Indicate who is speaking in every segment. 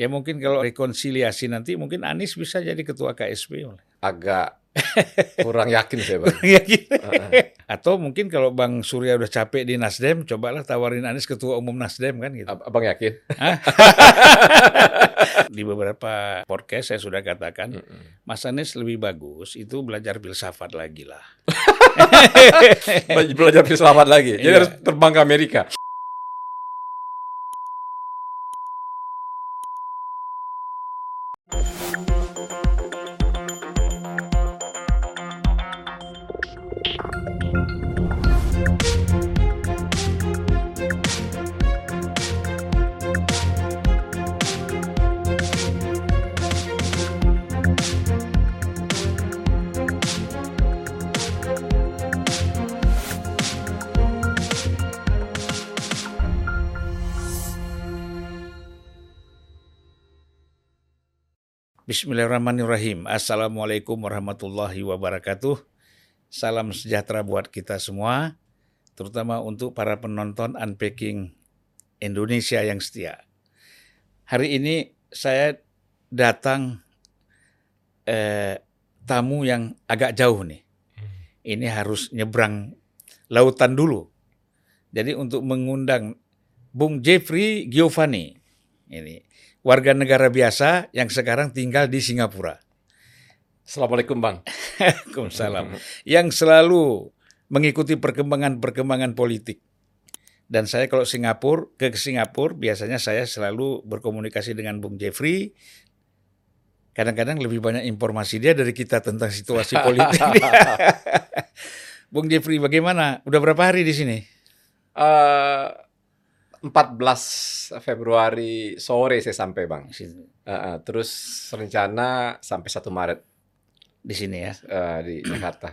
Speaker 1: Ya mungkin kalau rekonsiliasi nanti mungkin Anies bisa jadi ketua KSP.
Speaker 2: Agak kurang yakin saya bang.
Speaker 1: Yakin. Atau mungkin kalau Bang Surya udah capek di Nasdem, cobalah tawarin Anies ketua umum Nasdem kan gitu.
Speaker 2: Ab- Abang yakin?
Speaker 1: Di beberapa podcast saya sudah katakan, Mas Anies lebih bagus itu belajar filsafat lagi lah.
Speaker 2: Bela- Belajar filsafat lagi. Jadi
Speaker 1: Iya.
Speaker 2: harus terbang ke Amerika.
Speaker 1: Bismillahirrahmanirrahim. Assalamualaikum warahmatullahi wabarakatuh. Salam sejahtera buat kita semua, terutama untuk para penonton Unpacking Indonesia yang setia. Hari ini saya datang eh, tamu yang agak jauh nih. Ini harus nyebrang lautan dulu. Jadi untuk mengundang Bung Jeffrey Giovanni ini warga negara biasa yang sekarang tinggal di Singapura.
Speaker 2: Assalamualaikum bang.
Speaker 1: Waalaikumsalam. yang selalu mengikuti perkembangan-perkembangan politik. Dan saya kalau Singapura ke Singapura biasanya saya selalu berkomunikasi dengan Bung Jeffrey. Kadang-kadang lebih banyak informasi dia dari kita tentang situasi politik. Bung Jeffrey bagaimana? Udah berapa hari di sini?
Speaker 2: Eh, 14 Februari sore saya sampai bang. Eh, eh, terus rencana sampai 1 Maret
Speaker 1: Di sini ya.
Speaker 2: eh, di Jakarta.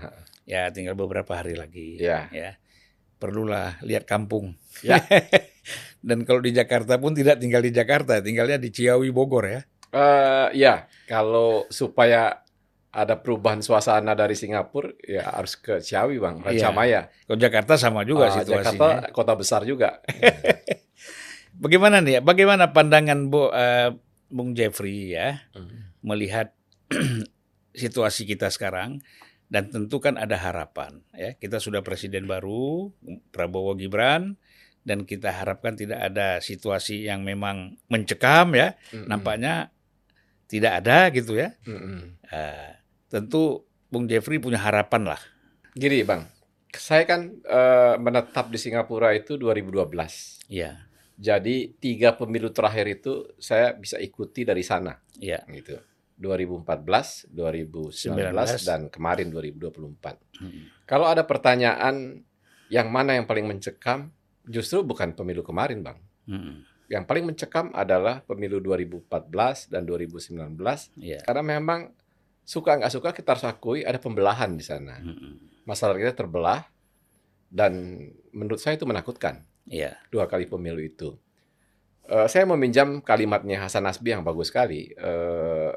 Speaker 1: Ya tinggal beberapa hari lagi.
Speaker 2: Ya.
Speaker 1: ya. Perlulah lihat kampung.
Speaker 2: Ya.
Speaker 1: Dan kalau di Jakarta pun tidak tinggal di Jakarta, tinggalnya di Ciawi Bogor ya.
Speaker 2: Eh, ya, kalau supaya ada perubahan suasana dari Singapura, ya harus ke Ciawi bang, Raja
Speaker 1: Iya.
Speaker 2: Maya.
Speaker 1: Kalau Jakarta sama juga
Speaker 2: Ah,
Speaker 1: situasinya.
Speaker 2: Jakarta kota besar juga.
Speaker 1: Bagaimana nih? ya? Bagaimana pandangan Bu, eh, Bung Jeffrey ya melihat situasi kita sekarang? Dan tentu kan ada harapan ya. Kita sudah presiden baru Prabowo Gibran dan kita harapkan tidak ada situasi yang memang mencekam ya.
Speaker 2: Mm-mm.
Speaker 1: Nampaknya tidak ada gitu ya.
Speaker 2: Mm-mm.
Speaker 1: Eh, tentu Bung Jeffrey punya harapan lah.
Speaker 2: Gini bang, saya kan eh, menetap di Singapura itu 2012.
Speaker 1: Iya,
Speaker 2: Jadi tiga pemilu terakhir itu saya bisa ikuti dari sana,
Speaker 1: iya.
Speaker 2: gitu. 2014, 2019,
Speaker 1: 19.
Speaker 2: dan kemarin 2024.
Speaker 1: Mm.
Speaker 2: Kalau ada pertanyaan yang mana yang paling mencekam, justru bukan pemilu kemarin, Bang.
Speaker 1: Mm.
Speaker 2: Yang paling mencekam adalah pemilu 2014 dan 2019
Speaker 1: Iya.
Speaker 2: karena memang suka nggak suka kita harus akui ada pembelahan di sana. Masalah kita terbelah dan menurut saya itu menakutkan
Speaker 1: Iya.
Speaker 2: dua kali pemilu itu. Eh, saya meminjam kalimatnya Hasan Nasbi yang bagus sekali. Eh,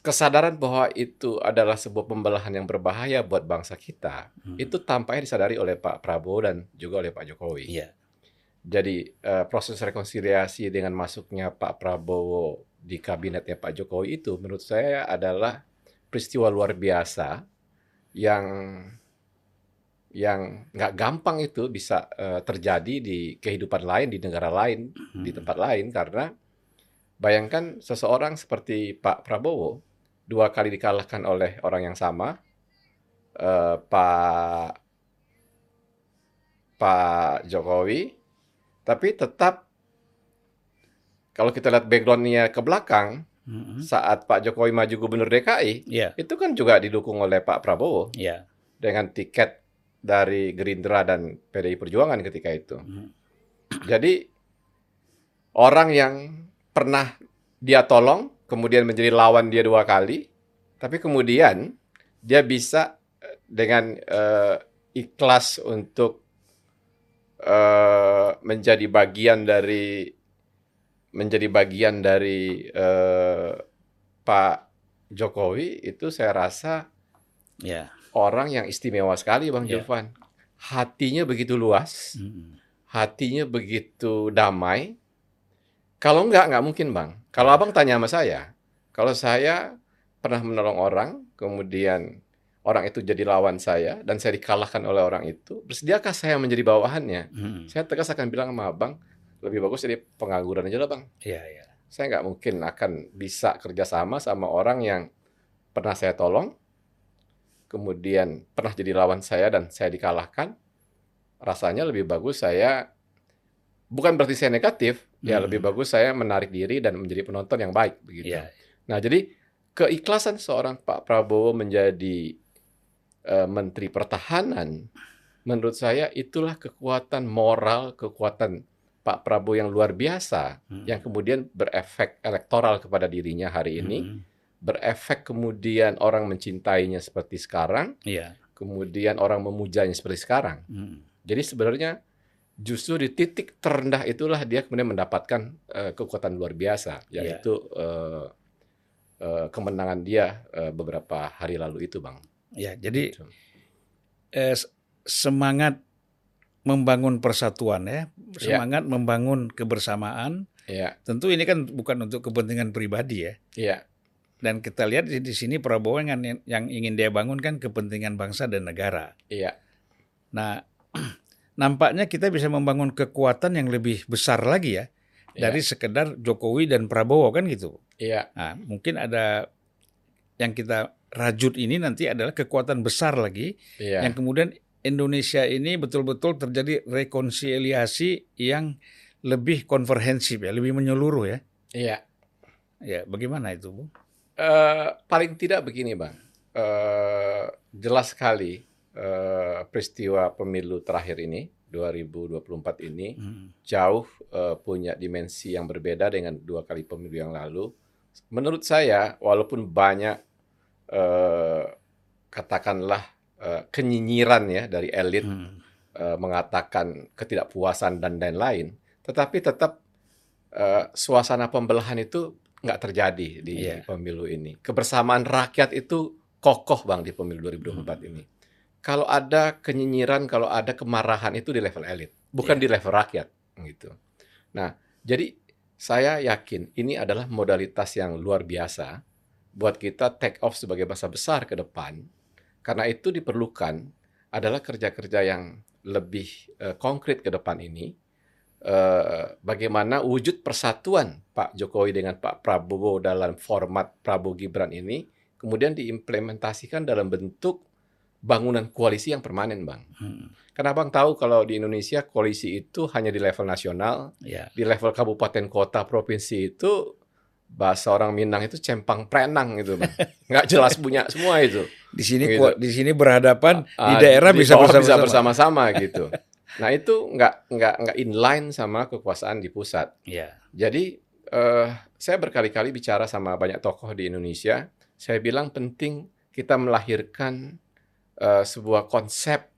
Speaker 2: kesadaran bahwa itu adalah sebuah pembelahan yang berbahaya buat bangsa kita,
Speaker 1: Mm.
Speaker 2: itu tampaknya disadari oleh Pak Prabowo dan juga oleh Pak Jokowi.
Speaker 1: Iya.
Speaker 2: Jadi eh, proses rekonsiliasi dengan masuknya Pak Prabowo di kabinetnya Pak Jokowi itu menurut saya adalah peristiwa luar biasa yang yang nggak gampang itu bisa eh, terjadi di kehidupan lain di negara lain di
Speaker 1: Mm.
Speaker 2: tempat lain karena bayangkan seseorang seperti Pak Prabowo dua kali dikalahkan oleh orang yang sama eh, Pak Pak Jokowi tapi tetap kalau kita lihat backgroundnya ke belakang
Speaker 1: Mm.
Speaker 2: saat Pak Jokowi maju gubernur DKI
Speaker 1: Iya.
Speaker 2: itu kan juga didukung oleh Pak Prabowo
Speaker 1: Iya.
Speaker 2: dengan tiket dari Gerindra dan PDI Perjuangan ketika itu.
Speaker 1: Mm.
Speaker 2: Jadi orang yang pernah dia tolong, kemudian menjadi lawan dia dua kali, tapi kemudian dia bisa eh, dengan eh, ikhlas untuk eh, menjadi bagian dari menjadi bagian dari eh, Pak Jokowi itu saya rasa
Speaker 1: Iya.
Speaker 2: orang yang istimewa sekali Bang
Speaker 1: Ya.
Speaker 2: Jovan. Hatinya begitu luas,
Speaker 1: Mm.
Speaker 2: hatinya begitu damai. Kalau enggak, enggak mungkin, Bang. Kalau Abang tanya sama saya, kalau saya pernah menolong orang, kemudian orang itu jadi lawan saya, dan saya dikalahkan oleh orang itu, bersediakah saya menjadi bawahannya?
Speaker 1: Hmm.
Speaker 2: Saya tegas akan bilang sama Abang, lebih bagus jadi pengangguran aja lah, Bang.
Speaker 1: Iya, iya.
Speaker 2: Saya nggak mungkin akan bisa kerjasama sama orang yang pernah saya tolong, kemudian pernah jadi lawan saya dan saya dikalahkan. Rasanya lebih bagus saya bukan berarti saya negatif, ya
Speaker 1: Hmm.
Speaker 2: lebih bagus saya menarik diri dan menjadi penonton yang baik begitu.
Speaker 1: Iya.
Speaker 2: Nah, jadi keikhlasan seorang Pak Prabowo menjadi eh, Menteri Pertahanan, menurut saya itulah kekuatan moral, kekuatan Pak Prabowo yang luar biasa,
Speaker 1: Hmm.
Speaker 2: yang kemudian berefek elektoral kepada dirinya hari ini,
Speaker 1: Hmm.
Speaker 2: berefek kemudian orang mencintainya seperti sekarang,
Speaker 1: Iya.
Speaker 2: kemudian orang memujanya seperti sekarang.
Speaker 1: Hmm.
Speaker 2: Jadi sebenarnya justru di titik terendah itulah dia kemudian mendapatkan eh, kekuatan luar biasa,
Speaker 1: Iya.
Speaker 2: yaitu eh, eh, kemenangan dia eh, beberapa hari lalu itu, Bang.
Speaker 1: Ya, jadi
Speaker 2: Gitu.
Speaker 1: eh, semangat membangun persatuan ya,
Speaker 2: Iya.
Speaker 1: semangat membangun kebersamaan.
Speaker 2: Iya,
Speaker 1: Tentu ini kan bukan untuk kepentingan pribadi ya.
Speaker 2: iya,
Speaker 1: Dan kita lihat di, sini Prabowo yang, yang ingin dia bangun kan kepentingan bangsa dan negara.
Speaker 2: iya,
Speaker 1: Nah, nampaknya kita bisa membangun kekuatan yang lebih besar lagi ya
Speaker 2: iya,
Speaker 1: dari sekedar Jokowi dan Prabowo kan gitu.
Speaker 2: iya,
Speaker 1: Nah, mungkin ada yang kita rajut ini nanti adalah kekuatan besar lagi
Speaker 2: iya,
Speaker 1: yang kemudian Indonesia ini betul-betul terjadi rekonsiliasi yang lebih komprehensif ya, lebih menyeluruh ya.
Speaker 2: iya.
Speaker 1: Ya, bagaimana itu, Bu?
Speaker 2: Eh, paling tidak begini, Bang. Eh, jelas sekali eh, peristiwa pemilu terakhir ini, 2024 ini,
Speaker 1: Hmm.
Speaker 2: jauh eh, punya dimensi yang berbeda dengan dua kali pemilu yang lalu. Menurut saya, walaupun banyak eh, katakanlah eh, kenyinyiran ya dari elit
Speaker 1: Hmm.
Speaker 2: eh, mengatakan ketidakpuasan dan lain-lain, tetapi tetap eh, suasana pembelahan itu nggak terjadi di
Speaker 1: Iya.
Speaker 2: pemilu ini. Kebersamaan rakyat itu kokoh bang di pemilu 2024
Speaker 1: Hmm.
Speaker 2: ini. Kalau ada kenyinyiran, kalau ada kemarahan itu di level elit, bukan
Speaker 1: Iya.
Speaker 2: di level rakyat, gitu. Nah, jadi saya yakin ini adalah modalitas yang luar biasa buat kita take off sebagai bangsa besar ke depan. Karena itu diperlukan adalah kerja-kerja yang lebih eh, konkret ke depan ini. Eh, bagaimana wujud persatuan Pak Jokowi dengan Pak Prabowo dalam format Prabowo Gibran ini kemudian diimplementasikan dalam bentuk bangunan koalisi yang permanen, Bang.
Speaker 1: Hmm.
Speaker 2: Karena Bang tahu kalau di Indonesia koalisi itu hanya di level nasional,
Speaker 1: Ya,
Speaker 2: di level kabupaten kota provinsi itu bahasa orang Minang itu cempang prenang gitu, Bang. Nggak jelas punya semua itu.
Speaker 1: di sini
Speaker 2: Gitu.
Speaker 1: kuat- di sini berhadapan di
Speaker 2: Ah,
Speaker 1: daerah bisa
Speaker 2: bawah bisa
Speaker 1: bersama-sama.
Speaker 2: gitu. Nah itu nggak nggak nggak inline sama kekuasaan di pusat.
Speaker 1: Ya,
Speaker 2: Jadi eh, saya berkali-kali bicara sama banyak tokoh di Indonesia. Saya bilang penting kita melahirkan eh, sebuah konsep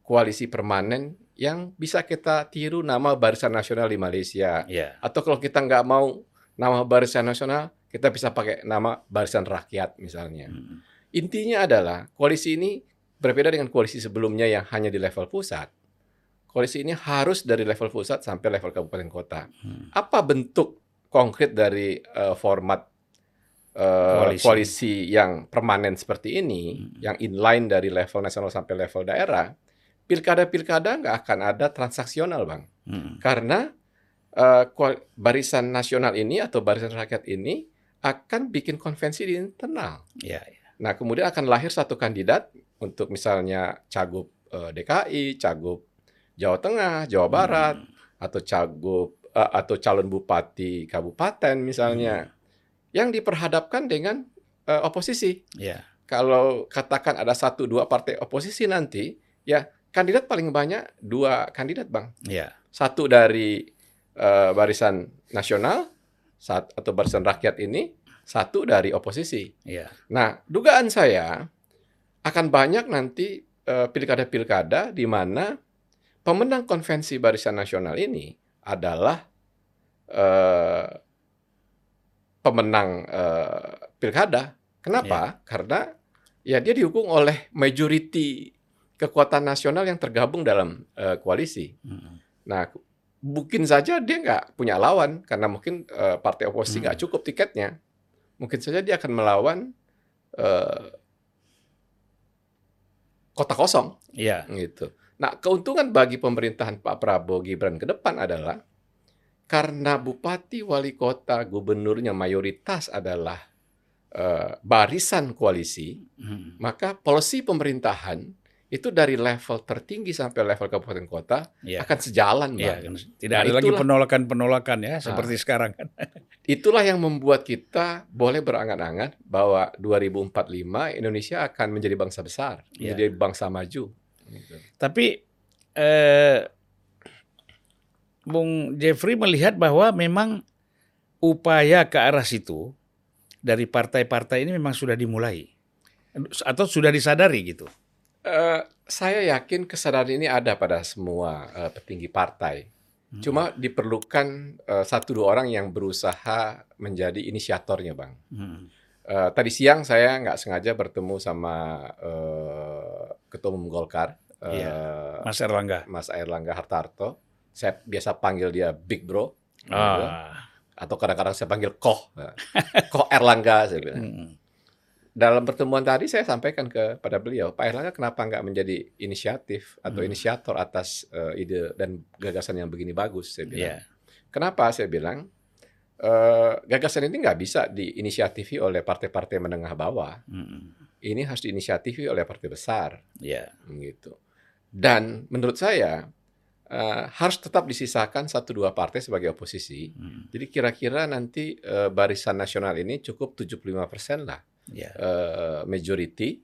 Speaker 2: koalisi permanen yang bisa kita tiru nama Barisan Nasional di Malaysia.
Speaker 1: ya,
Speaker 2: Atau kalau kita nggak mau nama Barisan Nasional, kita bisa pakai nama Barisan Rakyat misalnya.
Speaker 1: Hmm.
Speaker 2: Intinya adalah koalisi ini berbeda dengan koalisi sebelumnya yang hanya di level pusat. Koalisi ini harus dari level pusat sampai level kabupaten kota.
Speaker 1: Hmm.
Speaker 2: Apa bentuk konkret dari eh, format eh,
Speaker 1: Koalisi.
Speaker 2: koalisi. yang permanen seperti ini,
Speaker 1: Hmm.
Speaker 2: yang inline dari level nasional sampai level daerah? Pilkada-pilkada nggak akan ada transaksional, bang,
Speaker 1: Hmm.
Speaker 2: karena koal- barisan nasional ini atau barisan rakyat ini akan bikin konvensi di internal.
Speaker 1: ya, ya.
Speaker 2: Nah, kemudian akan lahir satu kandidat untuk misalnya cagup eh, DKI, cagup Jawa Tengah, Jawa Barat,
Speaker 1: Hmm.
Speaker 2: atau cagup eh, atau calon bupati kabupaten misalnya, yang diperhadapkan dengan eh, oposisi.
Speaker 1: ya,
Speaker 2: Kalau katakan ada satu dua partai oposisi nanti, ya kandidat paling banyak dua kandidat, bang.
Speaker 1: ya,
Speaker 2: Satu dari eh, barisan nasional, sat- atau barisan rakyat ini, satu dari oposisi.
Speaker 1: ya,
Speaker 2: Nah, dugaan saya akan banyak nanti eh, pilkada-pilkada di mana pemenang konvensi barisan nasional ini adalah eh, pemenang eh, pilkada. Kenapa? Karena ya dia didukung oleh majority kekuatan nasional yang tergabung dalam eh, koalisi.
Speaker 1: Hmm.
Speaker 2: Nah, mungkin saja dia nggak punya lawan karena mungkin eh, partai oposisi nggak
Speaker 1: Hmm.
Speaker 2: cukup tiketnya. Mungkin saja dia akan melawan eh, kota kosong
Speaker 1: Iya.
Speaker 2: gitu. Nah, keuntungan bagi pemerintahan Pak Prabowo Gibran ke depan adalah karena bupati, wali kota, gubernurnya mayoritas adalah eh, barisan koalisi,
Speaker 1: Hmm.
Speaker 2: maka polisi pemerintahan itu dari level tertinggi sampai level kabupaten kota
Speaker 1: Iya.
Speaker 2: akan sejalan, Bang.
Speaker 1: kan. tidak
Speaker 2: Nah,
Speaker 1: ada lagi penolakan-penolakan ya seperti sekarang kan.
Speaker 2: Itulah yang membuat kita boleh berangan-angan bahwa 2045 Indonesia akan menjadi bangsa besar,
Speaker 1: Iya.
Speaker 2: menjadi bangsa maju. Gitu.
Speaker 1: Tapi eh, Bung Jeffrey melihat bahwa memang upaya ke arah situ dari partai-partai ini memang sudah dimulai atau sudah disadari gitu.
Speaker 2: Eh, saya yakin kesadaran ini ada pada semua eh, petinggi partai.
Speaker 1: Hmm.
Speaker 2: Cuma diperlukan eh, satu dua orang yang berusaha menjadi inisiatornya, bang.
Speaker 1: Hmm.
Speaker 2: Eh, tadi siang saya nggak sengaja bertemu sama eh, ketua umum Golkar, eh,
Speaker 1: Iya. Mas Erlangga.
Speaker 2: Mas Airlangga Hartarto. Saya biasa panggil dia Big Bro.
Speaker 1: Ah.
Speaker 2: atau kadang-kadang saya panggil Koh, Nah, Koh Erlangga. Saya bilang.
Speaker 1: Hmm.
Speaker 2: Dalam pertemuan tadi saya sampaikan kepada beliau, Pak Erlangga kenapa nggak menjadi inisiatif atau
Speaker 1: Hmm.
Speaker 2: inisiator atas eh, ide dan gagasan yang begini bagus? Saya bilang.
Speaker 1: Iya.
Speaker 2: Kenapa? Saya bilang eh, gagasan ini nggak bisa diinisiatifi oleh partai-partai menengah bawah.
Speaker 1: Hmm.
Speaker 2: Ini harus diinisiatifi oleh partai besar,
Speaker 1: Iya.
Speaker 2: gitu. Dan menurut saya eh, harus tetap disisakan satu dua partai sebagai oposisi.
Speaker 1: Hmm.
Speaker 2: Jadi kira-kira nanti eh, barisan nasional ini cukup 75% lah
Speaker 1: Iya.
Speaker 2: eh, majority.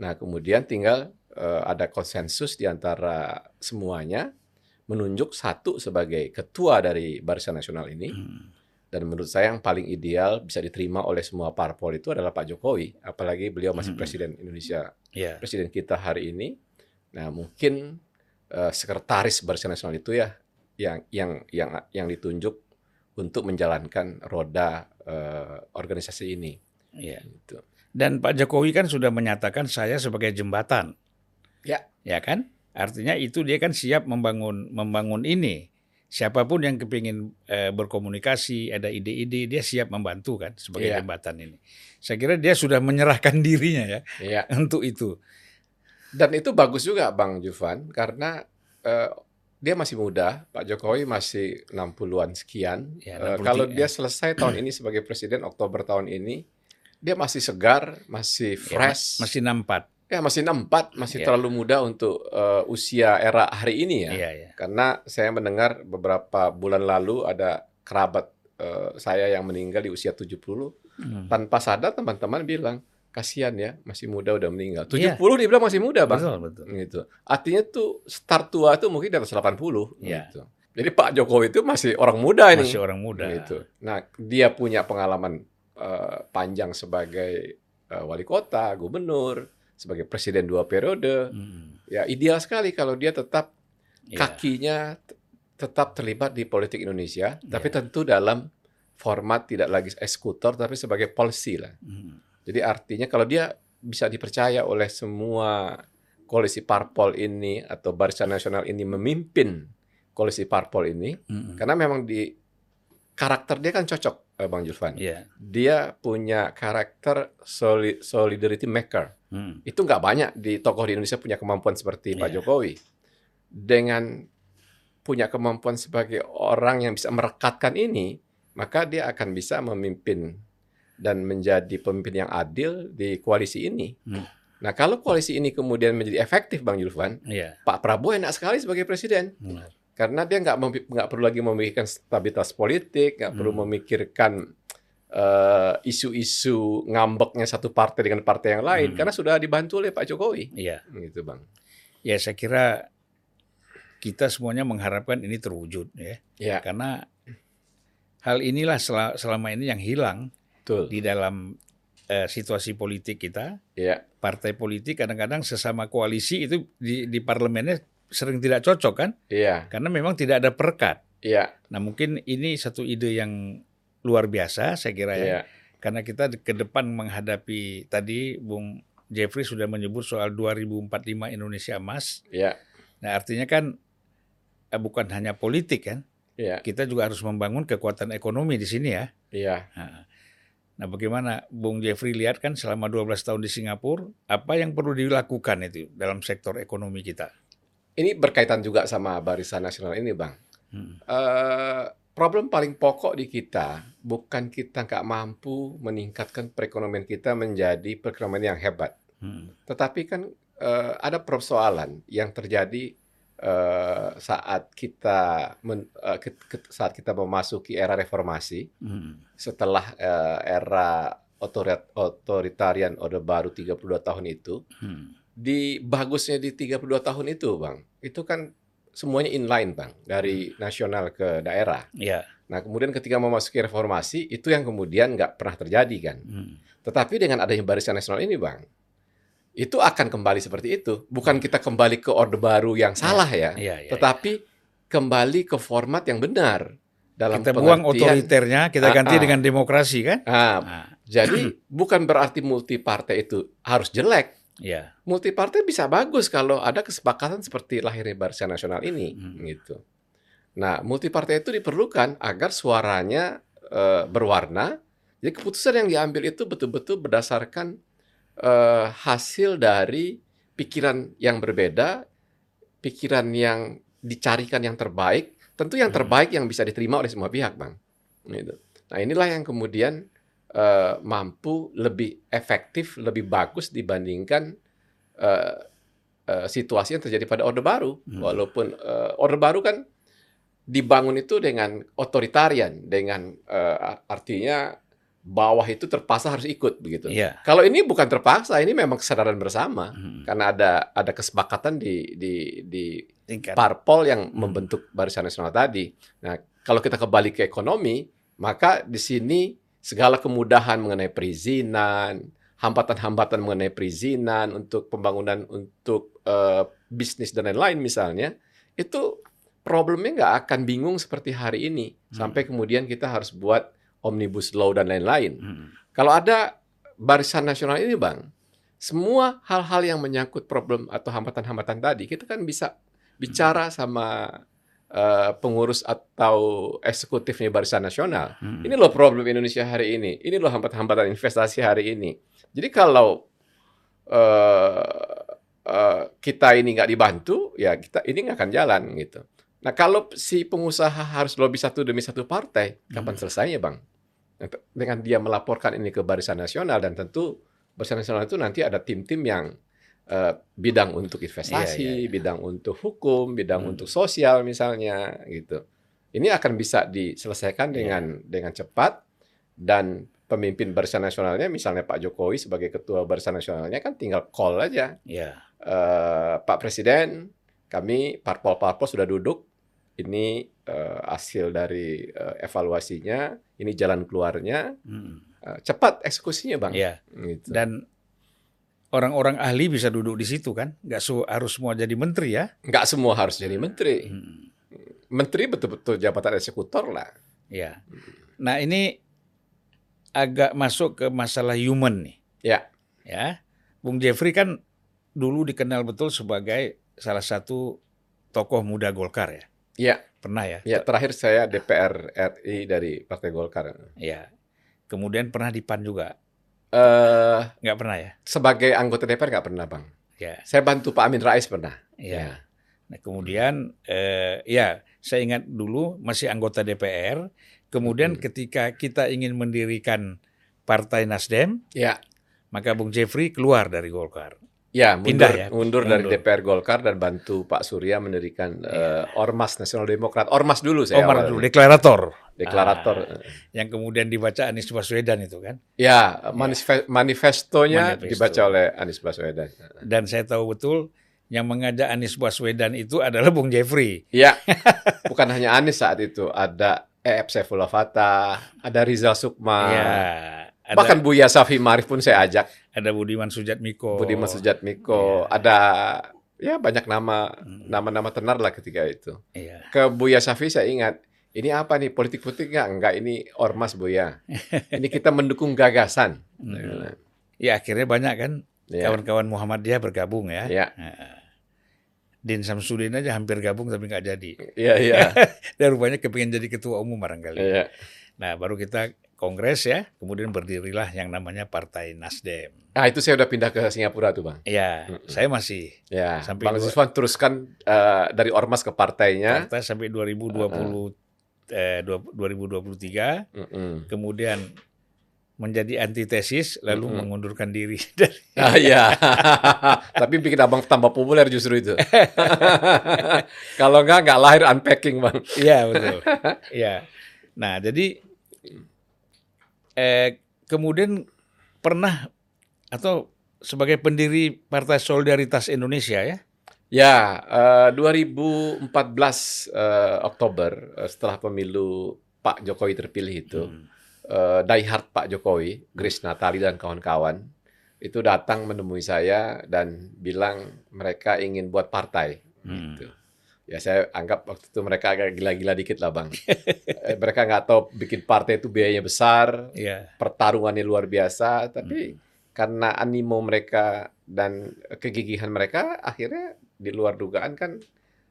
Speaker 2: Nah, kemudian tinggal eh, ada konsensus di antara semuanya menunjuk satu sebagai ketua dari Barisan Nasional ini.
Speaker 1: Hmm.
Speaker 2: Dan menurut saya yang paling ideal bisa diterima oleh semua parpol itu adalah Pak Jokowi, apalagi beliau masih
Speaker 1: Hmm.
Speaker 2: presiden Indonesia,
Speaker 1: Iya.
Speaker 2: presiden kita hari ini. Nah, mungkin eh, sekretaris Barisan Nasional itu ya yang yang yang yang ditunjuk untuk menjalankan roda eh, organisasi ini.
Speaker 1: Iya.
Speaker 2: Gitu.
Speaker 1: Dan Pak Jokowi kan sudah menyatakan saya sebagai jembatan.
Speaker 2: Ya.
Speaker 1: Ya kan? Artinya itu dia kan siap membangun membangun ini. Siapa pun yang kepingin eh, berkomunikasi, ada ide-ide, dia siap membantu kan sebagai
Speaker 2: Iya.
Speaker 1: jembatan ini. Saya kira dia sudah menyerahkan dirinya ya
Speaker 2: Ya.
Speaker 1: untuk itu.
Speaker 2: Dan itu bagus juga Bang Juvan karena eh, dia masih muda, Pak Jokowi masih 60-an sekian.
Speaker 1: Ya,
Speaker 2: Eh,
Speaker 1: 63,
Speaker 2: kalau
Speaker 1: ya.
Speaker 2: dia selesai tahun ini sebagai presiden Oktober tahun ini, dia masih segar, masih
Speaker 1: Ya,
Speaker 2: fresh.
Speaker 1: masih nampak.
Speaker 2: Ya, masih 64, masih
Speaker 1: Ya.
Speaker 2: terlalu muda untuk eh, usia era hari ini ya.
Speaker 1: Iya, iya.
Speaker 2: Karena saya mendengar beberapa bulan lalu ada kerabat eh, saya yang meninggal di usia 70,
Speaker 1: Hmm.
Speaker 2: tanpa sadar teman-teman bilang, kasihan ya, masih muda udah meninggal.
Speaker 1: Iya.
Speaker 2: 70 dia bilang masih muda, Bang
Speaker 1: Betul, betul.
Speaker 2: gitu. Artinya tuh start tua itu mungkin di atas 80
Speaker 1: Iya.
Speaker 2: gitu. Jadi Pak Jokowi itu masih orang muda ini.
Speaker 1: Masih orang muda.
Speaker 2: Gitu. Nah, dia punya pengalaman eh, panjang sebagai eh, wali kota, gubernur, sebagai presiden dua periode.
Speaker 1: Hmm.
Speaker 2: Ya, ideal sekali kalau dia tetap
Speaker 1: Iya.
Speaker 2: kakinya tetap terlibat di politik Indonesia, tapi
Speaker 1: Iya.
Speaker 2: tentu dalam format tidak lagi eksekutor tapi sebagai policy lah.
Speaker 1: Hmm.
Speaker 2: Jadi artinya kalau dia bisa dipercaya oleh semua koalisi parpol ini atau barisan nasional ini memimpin koalisi parpol ini,
Speaker 1: Hmm.
Speaker 2: karena memang di karakter dia kan cocok, Bang Julvan.
Speaker 1: Iya.
Speaker 2: Dia punya karakter soli- solidarity maker.
Speaker 1: Hmm.
Speaker 2: Itu nggak banyak di tokoh di Indonesia punya kemampuan seperti Pak
Speaker 1: Iya.
Speaker 2: Jokowi. Dengan punya kemampuan sebagai orang yang bisa merekatkan ini, maka dia akan bisa memimpin dan menjadi pemimpin yang adil di koalisi ini.
Speaker 1: Hmm.
Speaker 2: Nah, kalau koalisi ini kemudian menjadi efektif, Bang Julvan,
Speaker 1: Iya.
Speaker 2: Pak Prabowo enak sekali sebagai presiden
Speaker 1: Benar.
Speaker 2: Karena dia nggak nggak perlu lagi memikirkan stabilitas politik, nggak perlu
Speaker 1: Hmm.
Speaker 2: memikirkan eh, isu-isu ngambeknya satu partai dengan partai yang lain,
Speaker 1: Hmm.
Speaker 2: karena sudah dibantu oleh Pak Jokowi,
Speaker 1: Iya.
Speaker 2: gitu bang.
Speaker 1: Ya saya kira kita semuanya mengharapkan ini terwujud ya.
Speaker 2: Ya,
Speaker 1: Karena hal inilah sel- selama ini yang hilang
Speaker 2: betul.
Speaker 1: di dalam eh, situasi politik kita.
Speaker 2: Ya,
Speaker 1: Partai politik kadang-kadang sesama koalisi itu di, di parlemennya sering tidak cocok kan?
Speaker 2: iya,
Speaker 1: Karena memang tidak ada perekat.
Speaker 2: iya,
Speaker 1: Nah mungkin ini satu ide yang luar biasa saya kira ya.
Speaker 2: iya,
Speaker 1: Karena kita ke depan menghadapi tadi Bung Jeffrey sudah menyebut soal 2045 Indonesia emas.
Speaker 2: iya,
Speaker 1: Nah artinya kan eh, bukan hanya politik kan,
Speaker 2: Iya.
Speaker 1: kita juga harus membangun kekuatan ekonomi di sini ya.
Speaker 2: Iya.
Speaker 1: Nah, Nah, bagaimana Bung Jeffrey lihat kan selama 12 tahun di Singapura, apa yang perlu dilakukan itu dalam sektor ekonomi kita?
Speaker 2: Ini berkaitan juga sama Barisan Nasional ini, Bang.
Speaker 1: Hmm.
Speaker 2: Eh, problem paling pokok di kita bukan kita nggak mampu meningkatkan perekonomian kita menjadi perekonomian yang hebat,
Speaker 1: Hmm.
Speaker 2: tetapi kan eh, ada persoalan yang terjadi eh, saat kita men- eh, ket- ket- saat kita memasuki era reformasi
Speaker 1: Hmm.
Speaker 2: setelah eh, era otorit- otoritarian Orde Baru 32 tahun itu
Speaker 1: Hmm.
Speaker 2: Di bagusnya di 32 tahun itu, Bang. Itu kan semuanya inline, Bang, dari nasional ke daerah.
Speaker 1: Ya.
Speaker 2: Nah, kemudian ketika memasuki reformasi, itu yang kemudian nggak pernah terjadi kan.
Speaker 1: Hmm.
Speaker 2: Tetapi dengan adanya barisan nasional ini, Bang, itu akan kembali seperti itu. Bukan kita kembali ke Orde Baru yang salah ya,
Speaker 1: Ya, ya,
Speaker 2: tetapi kembali ke format yang benar. Dalam
Speaker 1: kita buang otoriternya, kita
Speaker 2: Ah,
Speaker 1: ganti
Speaker 2: ah.
Speaker 1: dengan demokrasi kan?
Speaker 2: Nah,
Speaker 1: Nah,
Speaker 2: jadi bukan berarti multi partai itu harus jelek.
Speaker 1: Ya.
Speaker 2: multi partai bisa bagus kalau ada kesepakatan seperti lahirnya Barisan Nasional ini
Speaker 1: Hmm.
Speaker 2: gitu. Nah, multi partai itu diperlukan agar suaranya eh, berwarna. Jadi keputusan yang diambil itu betul-betul berdasarkan eh, hasil dari pikiran yang berbeda, pikiran yang dicarikan yang terbaik, tentu yang
Speaker 1: Hmm.
Speaker 2: terbaik yang bisa diterima oleh semua pihak, Bang. Gitu. Nah, inilah yang kemudian eh, mampu lebih efektif, lebih bagus dibandingkan eh, eh, situasi yang terjadi pada Orde Baru.
Speaker 1: Hmm.
Speaker 2: Walaupun eh, Orde Baru kan dibangun itu dengan otoritarian, dengan eh, artinya bawah itu terpaksa harus ikut begitu.
Speaker 1: Iya.
Speaker 2: Kalau ini bukan terpaksa, ini memang kesadaran bersama
Speaker 1: Hmm.
Speaker 2: karena ada ada kesepakatan di di di
Speaker 1: Tingkat.
Speaker 2: parpol yang
Speaker 1: Hmm.
Speaker 2: membentuk Barisan Nasional tadi. Nah, kalau kita kembali ke ekonomi, maka di sini segala kemudahan mengenai perizinan, hambatan-hambatan mengenai perizinan untuk pembangunan untuk eh, bisnis dan lain-lain misalnya, itu problemnya nggak akan bingung seperti hari ini
Speaker 1: Hmm.
Speaker 2: sampai kemudian kita harus buat omnibus law dan lain-lain.
Speaker 1: Hmm.
Speaker 2: Kalau ada barisan nasional ini, Bang, semua hal-hal yang menyangkut problem atau hambatan-hambatan tadi, kita kan bisa bicara sama eh, pengurus atau eksekutifnya barisan nasional.
Speaker 1: Hmm.
Speaker 2: Ini loh problem Indonesia hari ini. Ini loh hambatan-hambatan investasi hari ini. Jadi kalau eh, eh, kita ini nggak dibantu, ya kita ini nggak akan jalan gitu. Nah kalau si pengusaha harus lobby satu demi satu partai, kapan
Speaker 1: Hmm.
Speaker 2: selesainya bang? Dengan dia melaporkan ini ke Barisan Nasional dan tentu Barisan Nasional itu nanti ada tim-tim yang eh, bidang untuk investasi,
Speaker 1: Iya, iya, iya.
Speaker 2: bidang untuk hukum, bidang
Speaker 1: Hmm.
Speaker 2: untuk sosial misalnya gitu. Ini akan bisa diselesaikan
Speaker 1: Iya.
Speaker 2: dengan dengan cepat dan pemimpin Barisan Nasionalnya misalnya Pak Jokowi sebagai ketua Barisan Nasionalnya kan tinggal call aja
Speaker 1: Ya.
Speaker 2: Eh, Pak Presiden, kami parpol-parpol sudah duduk. Ini eh, hasil dari eh, evaluasinya, ini jalan keluarnya.
Speaker 1: Hmm.
Speaker 2: Eh, cepat eksekusinya, Bang.
Speaker 1: Ya.
Speaker 2: Gitu.
Speaker 1: Dan orang-orang ahli bisa duduk di situ kan? Nggak su- harus semua jadi menteri ya?
Speaker 2: Nggak semua harus jadi menteri.
Speaker 1: Hmm.
Speaker 2: Menteri betul-betul jabatan eksekutor lah.
Speaker 1: Ya. Nah ini agak masuk ke masalah human nih.
Speaker 2: Ya.
Speaker 1: Ya. Bung Jeffrey kan dulu dikenal betul sebagai salah satu tokoh muda Golkar ya.
Speaker 2: Ya,
Speaker 1: Pernah ya?
Speaker 2: ya terakhir saya DPR RI dari Partai Golkar.
Speaker 1: Ya. Kemudian pernah di PAN juga.
Speaker 2: Eh,
Speaker 1: Nggak pernah ya?
Speaker 2: sebagai anggota DPR nggak pernah, Bang.
Speaker 1: Ya.
Speaker 2: Saya bantu Pak Amin Rais pernah.
Speaker 1: Ya. Nah, kemudian eh, ya saya ingat dulu masih anggota DPR. Kemudian
Speaker 2: Hmm.
Speaker 1: ketika kita ingin mendirikan Partai Nasdem,
Speaker 2: Ya.
Speaker 1: maka Bung Jeffrey keluar dari Golkar.
Speaker 2: Ya, mundur,
Speaker 1: Pindah ya?
Speaker 2: mundur dari
Speaker 1: Mundur.
Speaker 2: DPR Golkar dan bantu Pak Surya mendirikan
Speaker 1: Iya.
Speaker 2: eh, Ormas Nasional Demokrat. Ormas dulu saya awalnya.
Speaker 1: dulu deklarator
Speaker 2: deklarator.
Speaker 1: Ah, yang kemudian dibaca Anies Baswedan itu kan.
Speaker 2: Ya, manifest- manifestonya
Speaker 1: Manifesto.
Speaker 2: dibaca oleh Anies Baswedan.
Speaker 1: Dan saya tahu betul yang mengajak Anies Baswedan itu adalah Bung Jeffrey.
Speaker 2: Ya, bukan hanya Anies saat itu, ada EF Saifullah Fatah, ada Rizal Sukma,
Speaker 1: ya, ada,
Speaker 2: bahkan Buya Safi Marif pun saya ajak,
Speaker 1: ada Budiman Sujatmiko.
Speaker 2: Budiman Sujatmiko,
Speaker 1: Iya.
Speaker 2: ada ya banyak nama
Speaker 1: Hmm,
Speaker 2: nama-nama tenar lah ketika itu.
Speaker 1: Iya.
Speaker 2: Ke Buya Safi saya ingat, ini apa nih politik-politik nggak? Enggak, ini ormas Buya. Ini kita mendukung gagasan.
Speaker 1: Hmm. Ya akhirnya banyak kan
Speaker 2: Ya,
Speaker 1: kawan-kawan Muhammadiyah bergabung ya.
Speaker 2: ya.
Speaker 1: Din Samsudin aja hampir gabung tapi nggak jadi.
Speaker 2: Iya, iya.
Speaker 1: Dan rupanya kepingin jadi ketua umum barangkali.
Speaker 2: Iya.
Speaker 1: Nah, baru kita kongres ya, kemudian berdirilah yang namanya Partai Nasdem.
Speaker 2: Ah, itu saya udah pindah ke Singapura tuh, Bang.
Speaker 1: Ya,
Speaker 2: Mm-mm.
Speaker 1: saya masih
Speaker 2: Ya,
Speaker 1: Sampai
Speaker 2: Bang Ziswan teruskan eh, dari ormas ke partainya.
Speaker 1: partai sampai 2020 eh, dua- 2023,
Speaker 2: Mm-mm.
Speaker 1: kemudian menjadi antitesis lalu
Speaker 2: Mm-mm.
Speaker 1: mengundurkan diri dari
Speaker 2: Ah, iya. Tapi bikin abang tambah populer justru itu. Kalau nggak, nggak lahir unpacking, Bang.
Speaker 1: Iya betul. Iya. Nah jadi eh, kemudian pernah atau sebagai pendiri Partai Solidaritas Indonesia ya?
Speaker 2: Ya, eh, 2014 eh, Oktober eh, setelah pemilu Pak Jokowi terpilih itu,
Speaker 1: Hmm.
Speaker 2: eh, diehard Pak Jokowi, Grace Natali dan kawan-kawan itu datang menemui saya dan bilang mereka ingin buat partai.
Speaker 1: Hmm.
Speaker 2: Gitu. Ya saya anggap waktu itu mereka agak gila-gila dikit lah bang. Eh, mereka nggak tahu bikin partai itu biayanya besar,
Speaker 1: Iya.
Speaker 2: pertarungannya luar biasa, tapi karena animo mereka dan kegigihan mereka, akhirnya di luar dugaan kan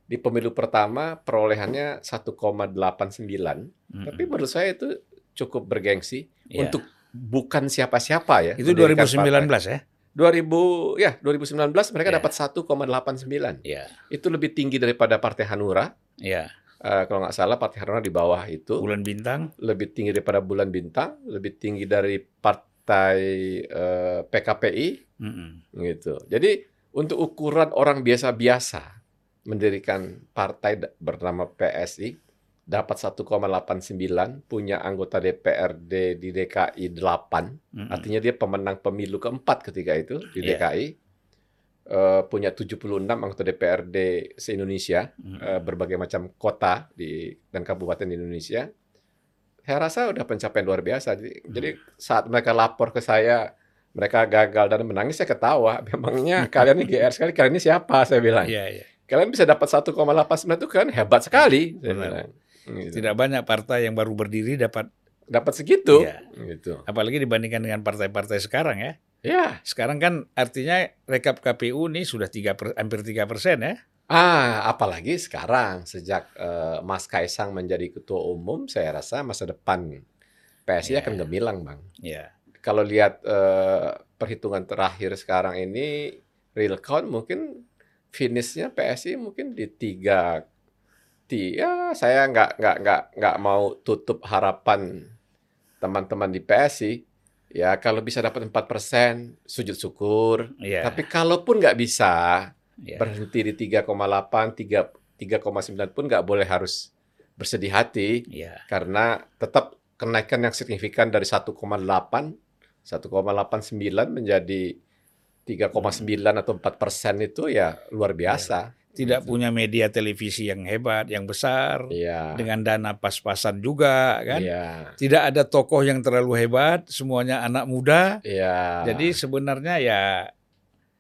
Speaker 2: di pemilu pertama perolehannya 1,89.
Speaker 1: Hmm.
Speaker 2: Tapi menurut saya itu cukup bergengsi
Speaker 1: Iya.
Speaker 2: untuk bukan siapa-siapa ya.
Speaker 1: itu
Speaker 2: mendirikan
Speaker 1: 2019
Speaker 2: partai.
Speaker 1: ya?
Speaker 2: 2000 ya 2019 mereka
Speaker 1: Iya.
Speaker 2: dapat 1,89.
Speaker 1: Iya.
Speaker 2: Itu lebih tinggi daripada Partai Hanura.
Speaker 1: Iya.
Speaker 2: Eh, kalau nggak salah Partai Hanura di bawah itu
Speaker 1: Bulan bintang.
Speaker 2: lebih tinggi daripada Bulan Bintang, lebih tinggi dari Partai eh, PKPI
Speaker 1: Mm-mm.
Speaker 2: gitu. Jadi untuk ukuran orang biasa-biasa mendirikan partai bernama PSI dapat 1,89 punya anggota DPRD di DKI 8
Speaker 1: Mm-mm.
Speaker 2: artinya dia pemenang pemilu keempat ketika itu di
Speaker 1: Iya.
Speaker 2: DKI Eh, punya 76 anggota DPRD se-Indonesia
Speaker 1: Mm-mm.
Speaker 2: eh, berbagai macam kota di dan kabupaten di Indonesia. Saya rasa udah pencapaian luar biasa. Jadi,
Speaker 1: Hmm.
Speaker 2: jadi saat mereka lapor ke saya, mereka gagal dan menangis, saya ketawa. Memangnya kalian ini GR sekali, kalian ini siapa? Saya bilang.
Speaker 1: Iya, iya.
Speaker 2: Kalian bisa dapat 1,89 itu kan hebat sekali. Saya bilang. Gitu.
Speaker 1: Tidak banyak partai yang baru berdiri dapat
Speaker 2: Dapat segitu.
Speaker 1: Iya.
Speaker 2: Gitu.
Speaker 1: apalagi dibandingkan dengan partai-partai sekarang ya.
Speaker 2: Ya.
Speaker 1: Sekarang kan artinya rekap KPU nih sudah tiga per- hampir tiga persen ya.
Speaker 2: Ah, apalagi sekarang sejak eh, Mas Kaisang menjadi ketua umum, saya rasa masa depan PSI
Speaker 1: Iya.
Speaker 2: akan gemilang, Bang.
Speaker 1: Iya.
Speaker 2: kalau lihat eh, perhitungan terakhir sekarang ini real count mungkin finishnya PSI mungkin di tiga ti ya saya nggak nggak nggak nggak mau tutup harapan teman-teman di PSI ya kalau bisa dapat 4% sujud syukur
Speaker 1: Iya.
Speaker 2: tapi kalaupun nggak bisa
Speaker 1: iya.
Speaker 2: berhenti di 3,8 3 3,9 pun nggak boleh harus bersedih hati
Speaker 1: Iya.
Speaker 2: karena tetap kenaikan yang signifikan dari 1,8 1,89 menjadi 3,9 atau 4 persen itu ya luar biasa.
Speaker 1: Tidak punya media televisi yang hebat, yang besar,
Speaker 2: Iya.
Speaker 1: dengan dana pas-pasan juga kan.
Speaker 2: Iya.
Speaker 1: Tidak ada tokoh yang terlalu hebat, semuanya anak muda.
Speaker 2: Iya.
Speaker 1: Jadi sebenarnya ya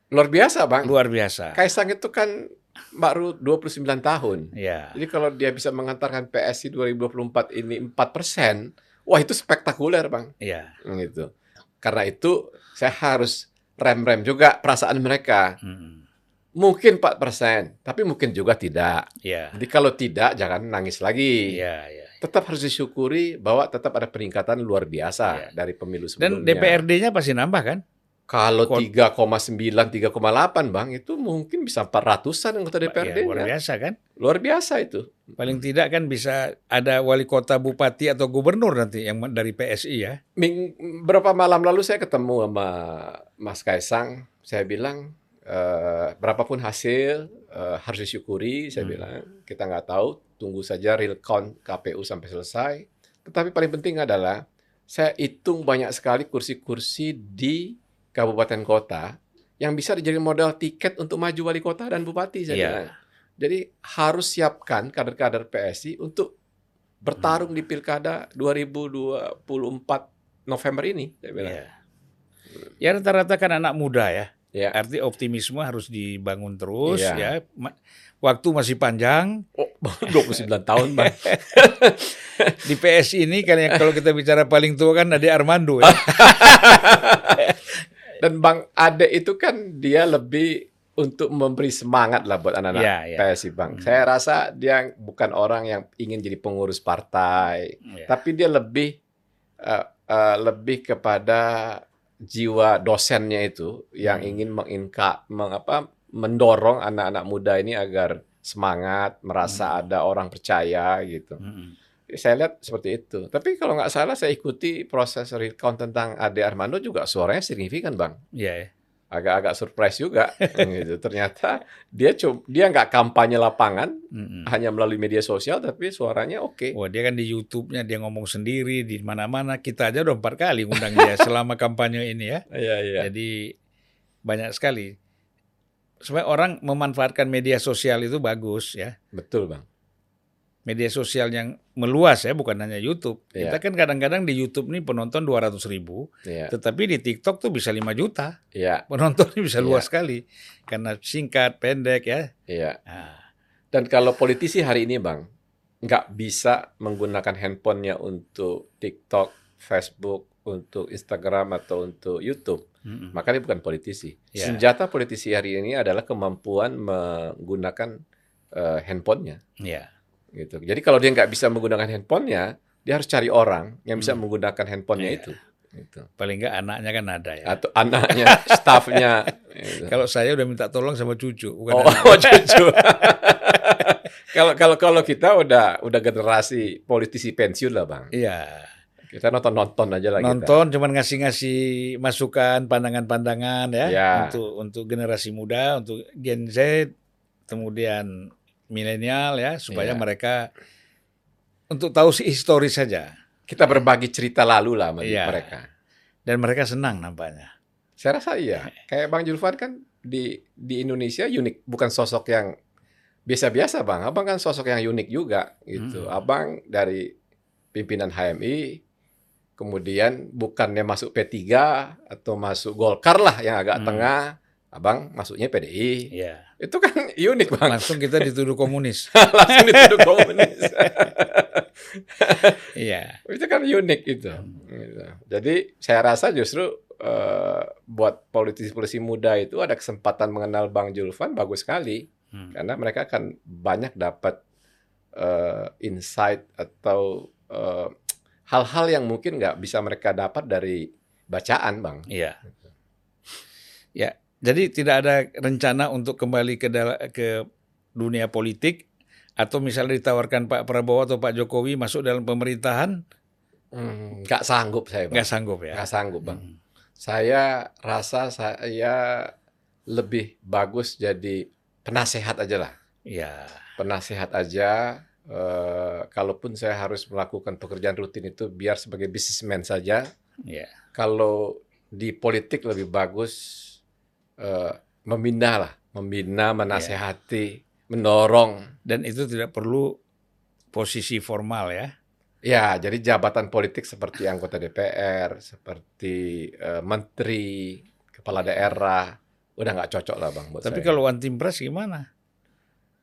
Speaker 2: luar biasa, Bang.
Speaker 1: luar biasa.
Speaker 2: Kaisang itu kan baru 29 tahun.
Speaker 1: Ya.
Speaker 2: Jadi kalau dia bisa mengantarkan PSI 2024 ini 4 persen, wah itu spektakuler, Bang.
Speaker 1: Iya.
Speaker 2: Gitu. Karena itu saya harus rem-rem juga perasaan mereka.
Speaker 1: Mm.
Speaker 2: Mungkin 4 persen, tapi mungkin juga tidak.
Speaker 1: Iya.
Speaker 2: Jadi kalau tidak, jangan nangis lagi.
Speaker 1: Iya, iya.
Speaker 2: Tetap harus disyukuri bahwa tetap ada peningkatan luar biasa
Speaker 1: Iya.
Speaker 2: dari pemilu
Speaker 1: Dan
Speaker 2: sebelumnya.
Speaker 1: DPRD-nya pasti nambah kan?
Speaker 2: Kalau
Speaker 1: Kon-
Speaker 2: 3,9, 3,8 bang, itu mungkin bisa 400-an anggota DPRD.
Speaker 1: Ya, luar biasa kan?
Speaker 2: Luar biasa itu.
Speaker 1: Paling tidak kan bisa ada wali kota, bupati atau gubernur nanti yang dari PSI ya.
Speaker 2: Ming, berapa malam lalu saya ketemu sama Mas Kaisang, saya bilang eh, berapapun hasil eh, harus disyukuri. Saya
Speaker 1: Hmm.
Speaker 2: bilang kita nggak tahu, tunggu saja real count KPU sampai selesai. Tetapi paling penting adalah saya hitung banyak sekali kursi-kursi di kabupaten kota yang bisa dijadikan modal tiket untuk maju wali kota dan bupati. Saya
Speaker 1: Iya.
Speaker 2: bilang. Jadi harus siapkan kader-kader PSI untuk bertarung di pilkada 2024 November ini. Saya bilang.
Speaker 1: Iya. Ya rata-rata kan anak muda ya.
Speaker 2: Ya.
Speaker 1: Arti optimisme harus dibangun terus
Speaker 2: Iya.
Speaker 1: ya. Ma- Waktu masih panjang.
Speaker 2: Oh, 29 tahun, Bang.
Speaker 1: Di PSI ini kan yang kalau kita bicara paling tua kan Ade Armando ya.
Speaker 2: Dan Bang Ade itu kan dia lebih untuk memberi semangat lah buat anak-anak
Speaker 1: Ya, ya.
Speaker 2: PSI Bang.
Speaker 1: Hmm.
Speaker 2: Saya rasa dia bukan orang yang ingin jadi pengurus partai,
Speaker 1: Ya.
Speaker 2: tapi dia lebih eh, eh, lebih kepada jiwa dosennya itu yang
Speaker 1: Hmm.
Speaker 2: ingin menginka, mengapa mendorong anak-anak muda ini agar semangat, merasa
Speaker 1: Hmm.
Speaker 2: ada orang percaya gitu.
Speaker 1: Mm-mm.
Speaker 2: Saya lihat seperti itu. Tapi kalau nggak salah saya ikuti proses recount tentang Ade Armando juga suaranya signifikan bang.
Speaker 1: Iya ya.
Speaker 2: Agak-agak surprise juga gitu. Ternyata dia coba dia nggak kampanye lapangan
Speaker 1: Mm-mm.
Speaker 2: hanya melalui media sosial tapi suaranya oke.
Speaker 1: Wah dia kan di YouTube-nya dia ngomong sendiri di mana-mana. Kita aja udah empat kali ngundang dia selama kampanye ini ya.
Speaker 2: Iya iya.
Speaker 1: Jadi banyak sekali. Supaya orang memanfaatkan media sosial itu bagus ya.
Speaker 2: Betul bang.
Speaker 1: Media sosial yang meluas ya, bukan hanya YouTube.
Speaker 2: Iya.
Speaker 1: Kita kan kadang-kadang di YouTube nih penonton 200 ribu,
Speaker 2: Iya
Speaker 1: tetapi di TikTok tuh bisa 5 juta.
Speaker 2: iya
Speaker 1: Penontonnya bisa
Speaker 2: Iya.
Speaker 1: luas sekali. Karena singkat, pendek ya.
Speaker 2: iya.
Speaker 1: Nah,
Speaker 2: Dan kalau politisi hari ini bang nggak bisa menggunakan handphonenya untuk TikTok, Facebook, untuk Instagram atau untuk YouTube.
Speaker 1: mm-mm.
Speaker 2: maka dia bukan politisi.
Speaker 1: Ya.
Speaker 2: Senjata politisi hari ini adalah kemampuan menggunakan eh, handphonenya.
Speaker 1: Iya.
Speaker 2: Gitu. Jadi kalau dia nggak bisa menggunakan handphonenya, dia harus cari orang yang bisa
Speaker 1: Hmm.
Speaker 2: menggunakan handphonenya
Speaker 1: Iya.
Speaker 2: itu. Gitu.
Speaker 1: Paling nggak anaknya kan ada ya.
Speaker 2: Atau anaknya, staffnya. gitu.
Speaker 1: Kalau saya udah minta tolong sama cucu, bukan
Speaker 2: Oh, oh, cucu. Kalau kalau kalau kita udah udah generasi politisi pensiun lah bang.
Speaker 1: Iya.
Speaker 2: Kita nonton nonton aja lah kita.
Speaker 1: Nonton cuman ngasih-ngasih masukan, pandangan-pandangan ya,
Speaker 2: Ya.
Speaker 1: untuk untuk generasi muda, untuk Gen Z, kemudian milenial ya, supaya
Speaker 2: Iya.
Speaker 1: mereka untuk tahu si historis saja
Speaker 2: Kita berbagi cerita lalu lah
Speaker 1: Iya.
Speaker 2: mereka.
Speaker 1: dan mereka senang nampaknya.
Speaker 2: Saya rasa iya. Kayak Bang Julfan kan di di Indonesia unik, bukan sosok yang biasa-biasa Bang. Abang kan sosok yang unik juga gitu.
Speaker 1: Hmm.
Speaker 2: Abang dari pimpinan HMI kemudian bukannya masuk P3 atau masuk Golkar lah yang agak
Speaker 1: Hmm.
Speaker 2: tengah. Abang masuknya PDI.
Speaker 1: Iya.
Speaker 2: Itu kan unik Bang.
Speaker 1: Langsung kita dituduh komunis.
Speaker 2: Langsung dituduh komunis.
Speaker 1: Iya.
Speaker 2: itu kan unik itu. Gitu. Jadi saya rasa justru eh, buat politisi-politisi muda itu ada kesempatan mengenal Bang Julfan bagus sekali
Speaker 1: Hmm.
Speaker 2: karena mereka akan banyak dapat eh, insight atau eh, hal-hal yang mungkin nggak bisa mereka dapat dari bacaan, Bang.
Speaker 1: Iya. Ya, jadi tidak ada rencana untuk kembali ke ke dunia politik atau misalnya ditawarkan Pak Prabowo atau Pak Jokowi masuk dalam pemerintahan
Speaker 2: Hmm, Nggak sanggup saya, Bang.
Speaker 1: nggak sanggup ya.
Speaker 2: Nggak sanggup, Bang.
Speaker 1: Hmm.
Speaker 2: Saya rasa saya lebih bagus jadi penasehat aja lah.
Speaker 1: Iya.
Speaker 2: penasehat aja. eh, kalaupun saya harus melakukan pekerjaan rutin itu biar sebagai bisnismen saja.
Speaker 1: Iya.
Speaker 2: Kalau di politik lebih bagus eh, membina lah, membina, menasehati, mendorong.
Speaker 1: Dan itu tidak perlu posisi formal ya.
Speaker 2: Ya, jadi jabatan politik seperti anggota DPR, seperti eh, menteri, kepala daerah, udah nggak cocok lah bang buat
Speaker 1: Tapi
Speaker 2: saya.
Speaker 1: kalau one team press gimana?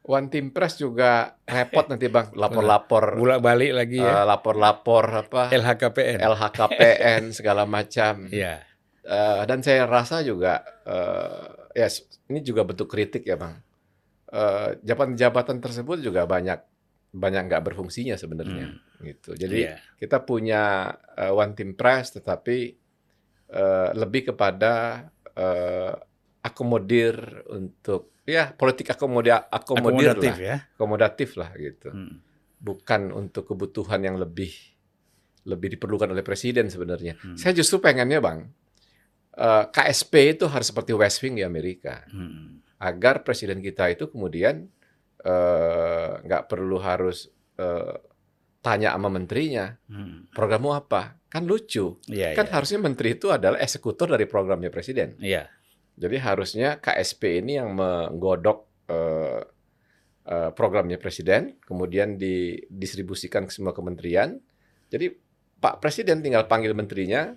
Speaker 2: One Team Press juga repot nanti bang, lapor-lapor,
Speaker 1: Bolak balik lagi
Speaker 2: eh,
Speaker 1: ya.
Speaker 2: lapor-lapor apa?
Speaker 1: LHKPN.
Speaker 2: LHKPN segala macam.
Speaker 1: Iya.
Speaker 2: Eh, dan saya rasa juga eh, ya s- ini juga bentuk kritik ya bang. Eh, Jabatan-jabatan tersebut juga banyak banyak nggak berfungsinya sebenarnya gitu. Jadi
Speaker 1: Iya.
Speaker 2: kita punya eh, one team press tetapi eh, lebih kepada eh, akomodir untuk ya politik akomoda akomodir
Speaker 1: Akomodatif
Speaker 2: lah,
Speaker 1: ya.
Speaker 2: akomodatif lah gitu
Speaker 1: Hmm.
Speaker 2: bukan untuk kebutuhan yang lebih lebih diperlukan oleh presiden sebenarnya.
Speaker 1: Hmm.
Speaker 2: Saya justru pengennya bang, eh, KSP itu harus seperti West Wing di Amerika,
Speaker 1: Hmm.
Speaker 2: agar presiden kita itu kemudian eh, nggak perlu harus eh, tanya sama menterinya,
Speaker 1: Hmm.
Speaker 2: programmu apa? Kan lucu,
Speaker 1: Iya,
Speaker 2: kan
Speaker 1: iya.
Speaker 2: harusnya menteri itu adalah eksekutor dari programnya presiden.
Speaker 1: Iya.
Speaker 2: Jadi harusnya KSP ini yang menggodok eh, programnya presiden, kemudian didistribusikan ke semua kementerian. Jadi Pak Presiden tinggal panggil menterinya,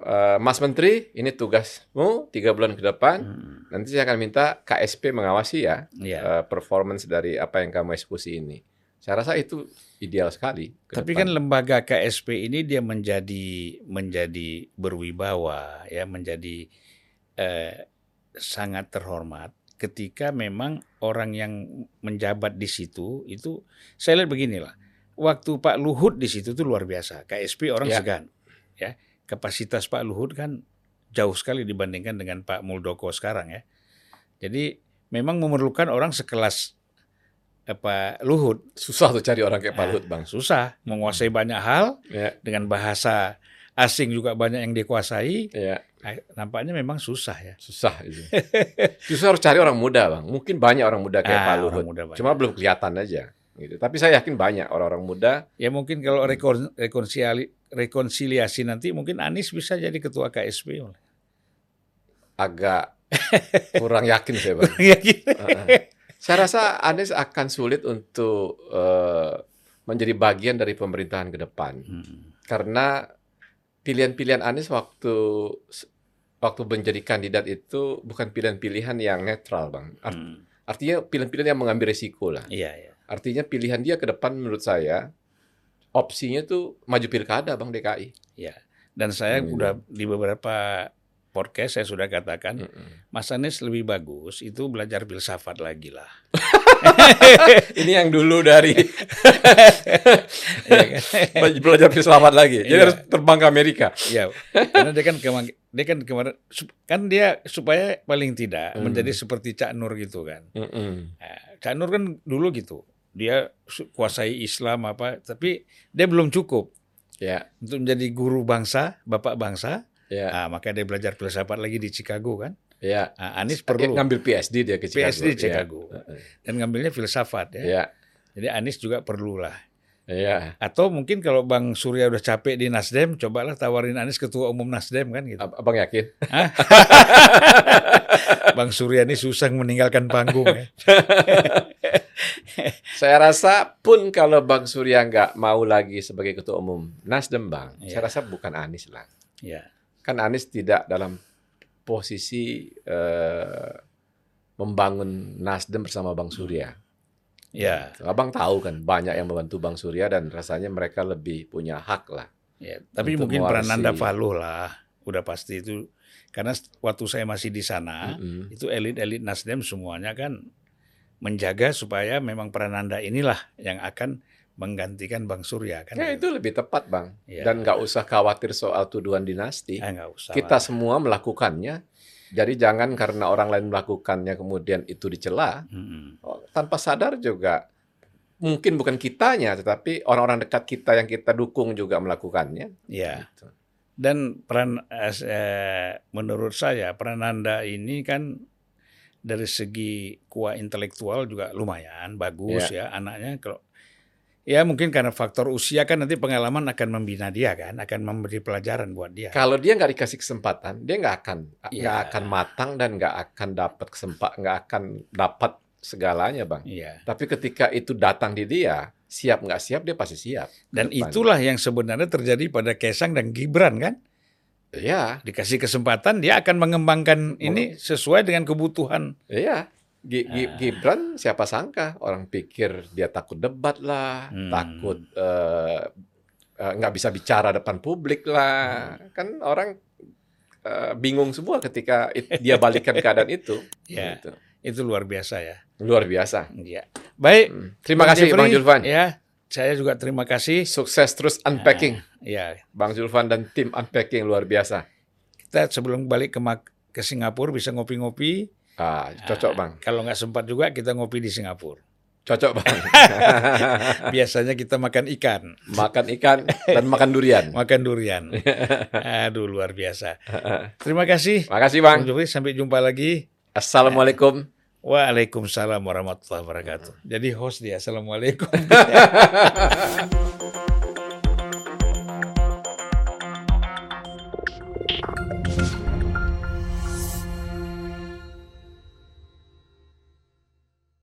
Speaker 2: eh, Mas Menteri, ini tugasmu tiga bulan ke depan.
Speaker 1: Hmm.
Speaker 2: Nanti saya akan minta KSP mengawasi ya
Speaker 1: Iya.
Speaker 2: eh, performance dari apa yang kamu eksekusi ini. Saya rasa itu ideal sekali.
Speaker 1: Tapi
Speaker 2: depan.
Speaker 1: kan lembaga KSP ini dia menjadi menjadi berwibawa ya, menjadi eh, sangat terhormat ketika memang orang yang menjabat di situ itu saya lihat beginilah. Waktu Pak Luhut di situ itu luar biasa. KSP orang
Speaker 2: Ya.
Speaker 1: segan. Ya, kapasitas Pak Luhut kan jauh sekali dibandingkan dengan Pak Muldoko sekarang ya. Jadi memang memerlukan orang sekelas apa Luhut.
Speaker 2: Susah tuh cari orang kayak Pak
Speaker 1: Ah.
Speaker 2: Luhut, Bang.
Speaker 1: Susah menguasai banyak hal
Speaker 2: Ya,
Speaker 1: dengan bahasa asing juga banyak yang dikuasai.
Speaker 2: ya,
Speaker 1: Ah, Nampaknya memang susah ya.
Speaker 2: susah itu. Justru harus cari orang muda, Bang. Mungkin banyak orang muda kayak
Speaker 1: Ah,
Speaker 2: Pak Luhut.
Speaker 1: muda banyak.
Speaker 2: Cuma belum kelihatan aja. Gitu. Tapi saya yakin banyak orang-orang muda.
Speaker 1: Ya mungkin kalau rekon, rekonsiliasi, rekonsiliasi nanti mungkin Anies bisa jadi ketua KSP.
Speaker 2: agak kurang yakin saya, Bang.
Speaker 1: Ya, gitu.
Speaker 2: Heeh. Saya rasa Anies akan sulit untuk eh, menjadi bagian dari pemerintahan ke depan.
Speaker 1: Hmm.
Speaker 2: Karena pilihan-pilihan Anies waktu waktu menjadi kandidat itu bukan pilihan-pilihan yang netral, Bang. Art-
Speaker 1: Hmm.
Speaker 2: Artinya pilihan-pilihan yang mengambil risiko lah.
Speaker 1: Iya, iya.
Speaker 2: Artinya pilihan dia ke depan menurut saya opsinya tuh maju pilkada, Bang DKI.
Speaker 1: Iya. Dan saya
Speaker 2: Hmm.
Speaker 1: udah di beberapa podcast saya sudah katakan
Speaker 2: Mm-mm.
Speaker 1: Mas Anies lebih bagus itu belajar filsafat lagi lah.
Speaker 2: Ini yang dulu dari belajar filsafat lagi. Jadi
Speaker 1: Iya.
Speaker 2: harus terbang ke Amerika.
Speaker 1: Iya, karena dia kan kemang- dia kan kemarin kan dia supaya paling tidak
Speaker 2: Hmm.
Speaker 1: menjadi seperti Cak Nur gitu kan. Nah, Cak Nur kan dulu gitu. Dia kuasai Islam apa, tapi dia belum cukup
Speaker 2: Ya,
Speaker 1: untuk menjadi guru bangsa, bapak bangsa.
Speaker 2: ya,
Speaker 1: Nah, maka dia belajar filsafat lagi di Chicago kan.
Speaker 2: ya.
Speaker 1: Nah, Anies
Speaker 2: Perlu ngambil PSD dia ke Chicago.
Speaker 1: PSD di Chicago
Speaker 2: Ya.
Speaker 1: dan ngambilnya filsafat ya.
Speaker 2: Ya,
Speaker 1: Jadi Anies juga perlulah.
Speaker 2: ya.
Speaker 1: Atau mungkin kalau Bang Surya udah capek di Nasdem, cobalah tawarin Anies ketua umum Nasdem kan gitu.
Speaker 2: Ab- Abang yakin?
Speaker 1: Bang Surya ini susah meninggalkan panggung ya.
Speaker 2: Saya rasa pun kalau Bang Surya nggak mau lagi sebagai ketua umum Nasdem, Bang,
Speaker 1: Ya.
Speaker 2: saya rasa bukan Anies lah.
Speaker 1: Ya.
Speaker 2: Kan Anies tidak dalam posisi eh, membangun Nasdem bersama Bang Surya.
Speaker 1: Ya,
Speaker 2: Abang tahu kan banyak yang membantu Bang Surya dan rasanya mereka lebih punya hak lah.
Speaker 1: ya. Tapi mungkin peran
Speaker 2: mewarisi.
Speaker 1: Anda Faluh lah, udah pasti itu. Karena waktu saya masih di sana,
Speaker 2: Mm-mm.
Speaker 1: itu elit-elit Nasdem semuanya kan menjaga supaya memang peran Anda inilah yang akan menggantikan Bang Surya kan.
Speaker 2: Ya itu lebih tepat bang.
Speaker 1: Ya.
Speaker 2: Dan nggak usah khawatir soal tuduhan dinasti.
Speaker 1: Ah, nggak usah.
Speaker 2: Kita
Speaker 1: lah.
Speaker 2: semua melakukannya. Jadi jangan karena orang lain melakukannya kemudian itu dicela. Oh, Tanpa sadar juga mungkin bukan kitanya, tetapi orang-orang dekat kita yang kita dukung juga melakukannya.
Speaker 1: Ya.
Speaker 2: Gitu.
Speaker 1: Dan peran eh, menurut saya peran Anda ini kan dari segi kuah intelektual juga lumayan bagus ya anaknya kalau ya mungkin karena faktor usia kan nanti pengalaman akan membina dia kan akan memberi pelajaran buat dia.
Speaker 2: Kalau dia nggak dikasih kesempatan, dia nggak akan nggak
Speaker 1: Ya.
Speaker 2: akan matang dan nggak akan dapat kesempatan, nggak akan dapat segalanya, bang.
Speaker 1: Iya.
Speaker 2: Tapi ketika itu datang di dia, siap nggak siap dia pasti siap.
Speaker 1: Dan itulah yang sebenarnya terjadi pada Kesang dan Gibran kan.
Speaker 2: Iya,
Speaker 1: Dikasih kesempatan dia akan mengembangkan ini sesuai dengan kebutuhan.
Speaker 2: iya. Gi- Gi-
Speaker 1: Ah.
Speaker 2: Gibran siapa sangka orang pikir dia takut debat lah,
Speaker 1: Hmm.
Speaker 2: takut eh, eh, nggak bisa bicara depan publik lah.
Speaker 1: Hmm.
Speaker 2: Kan orang eh, bingung semua ketika it- dia balikan keadaan itu.
Speaker 1: Ya.
Speaker 2: Gitu.
Speaker 1: Itu luar biasa ya.
Speaker 2: Luar biasa.
Speaker 1: Iya. Baik.
Speaker 2: Hmm. Terima
Speaker 1: Bang
Speaker 2: kasih
Speaker 1: Jeffrey,
Speaker 2: Bang Julvan.
Speaker 1: Ya, saya juga terima kasih.
Speaker 2: Sukses terus unpacking.
Speaker 1: Ya,
Speaker 2: Bang Julvan dan tim unpacking luar biasa.
Speaker 1: kita sebelum balik ke Mak- ke Singapura bisa ngopi-ngopi.
Speaker 2: Ah, cocok Bang.
Speaker 1: Kalau nggak sempat juga kita ngopi di Singapura.
Speaker 2: Cocok Bang.
Speaker 1: Biasanya kita makan ikan,
Speaker 2: makan ikan dan makan durian.
Speaker 1: makan durian. Aduh luar biasa. Terima kasih.
Speaker 2: Makasih
Speaker 1: Bang
Speaker 2: Bang.
Speaker 1: Jufri, sampai jumpa lagi.
Speaker 2: Assalamualaikum.
Speaker 1: Waalaikumsalam warahmatullahi wabarakatuh. Jadi host dia. Assalamualaikum.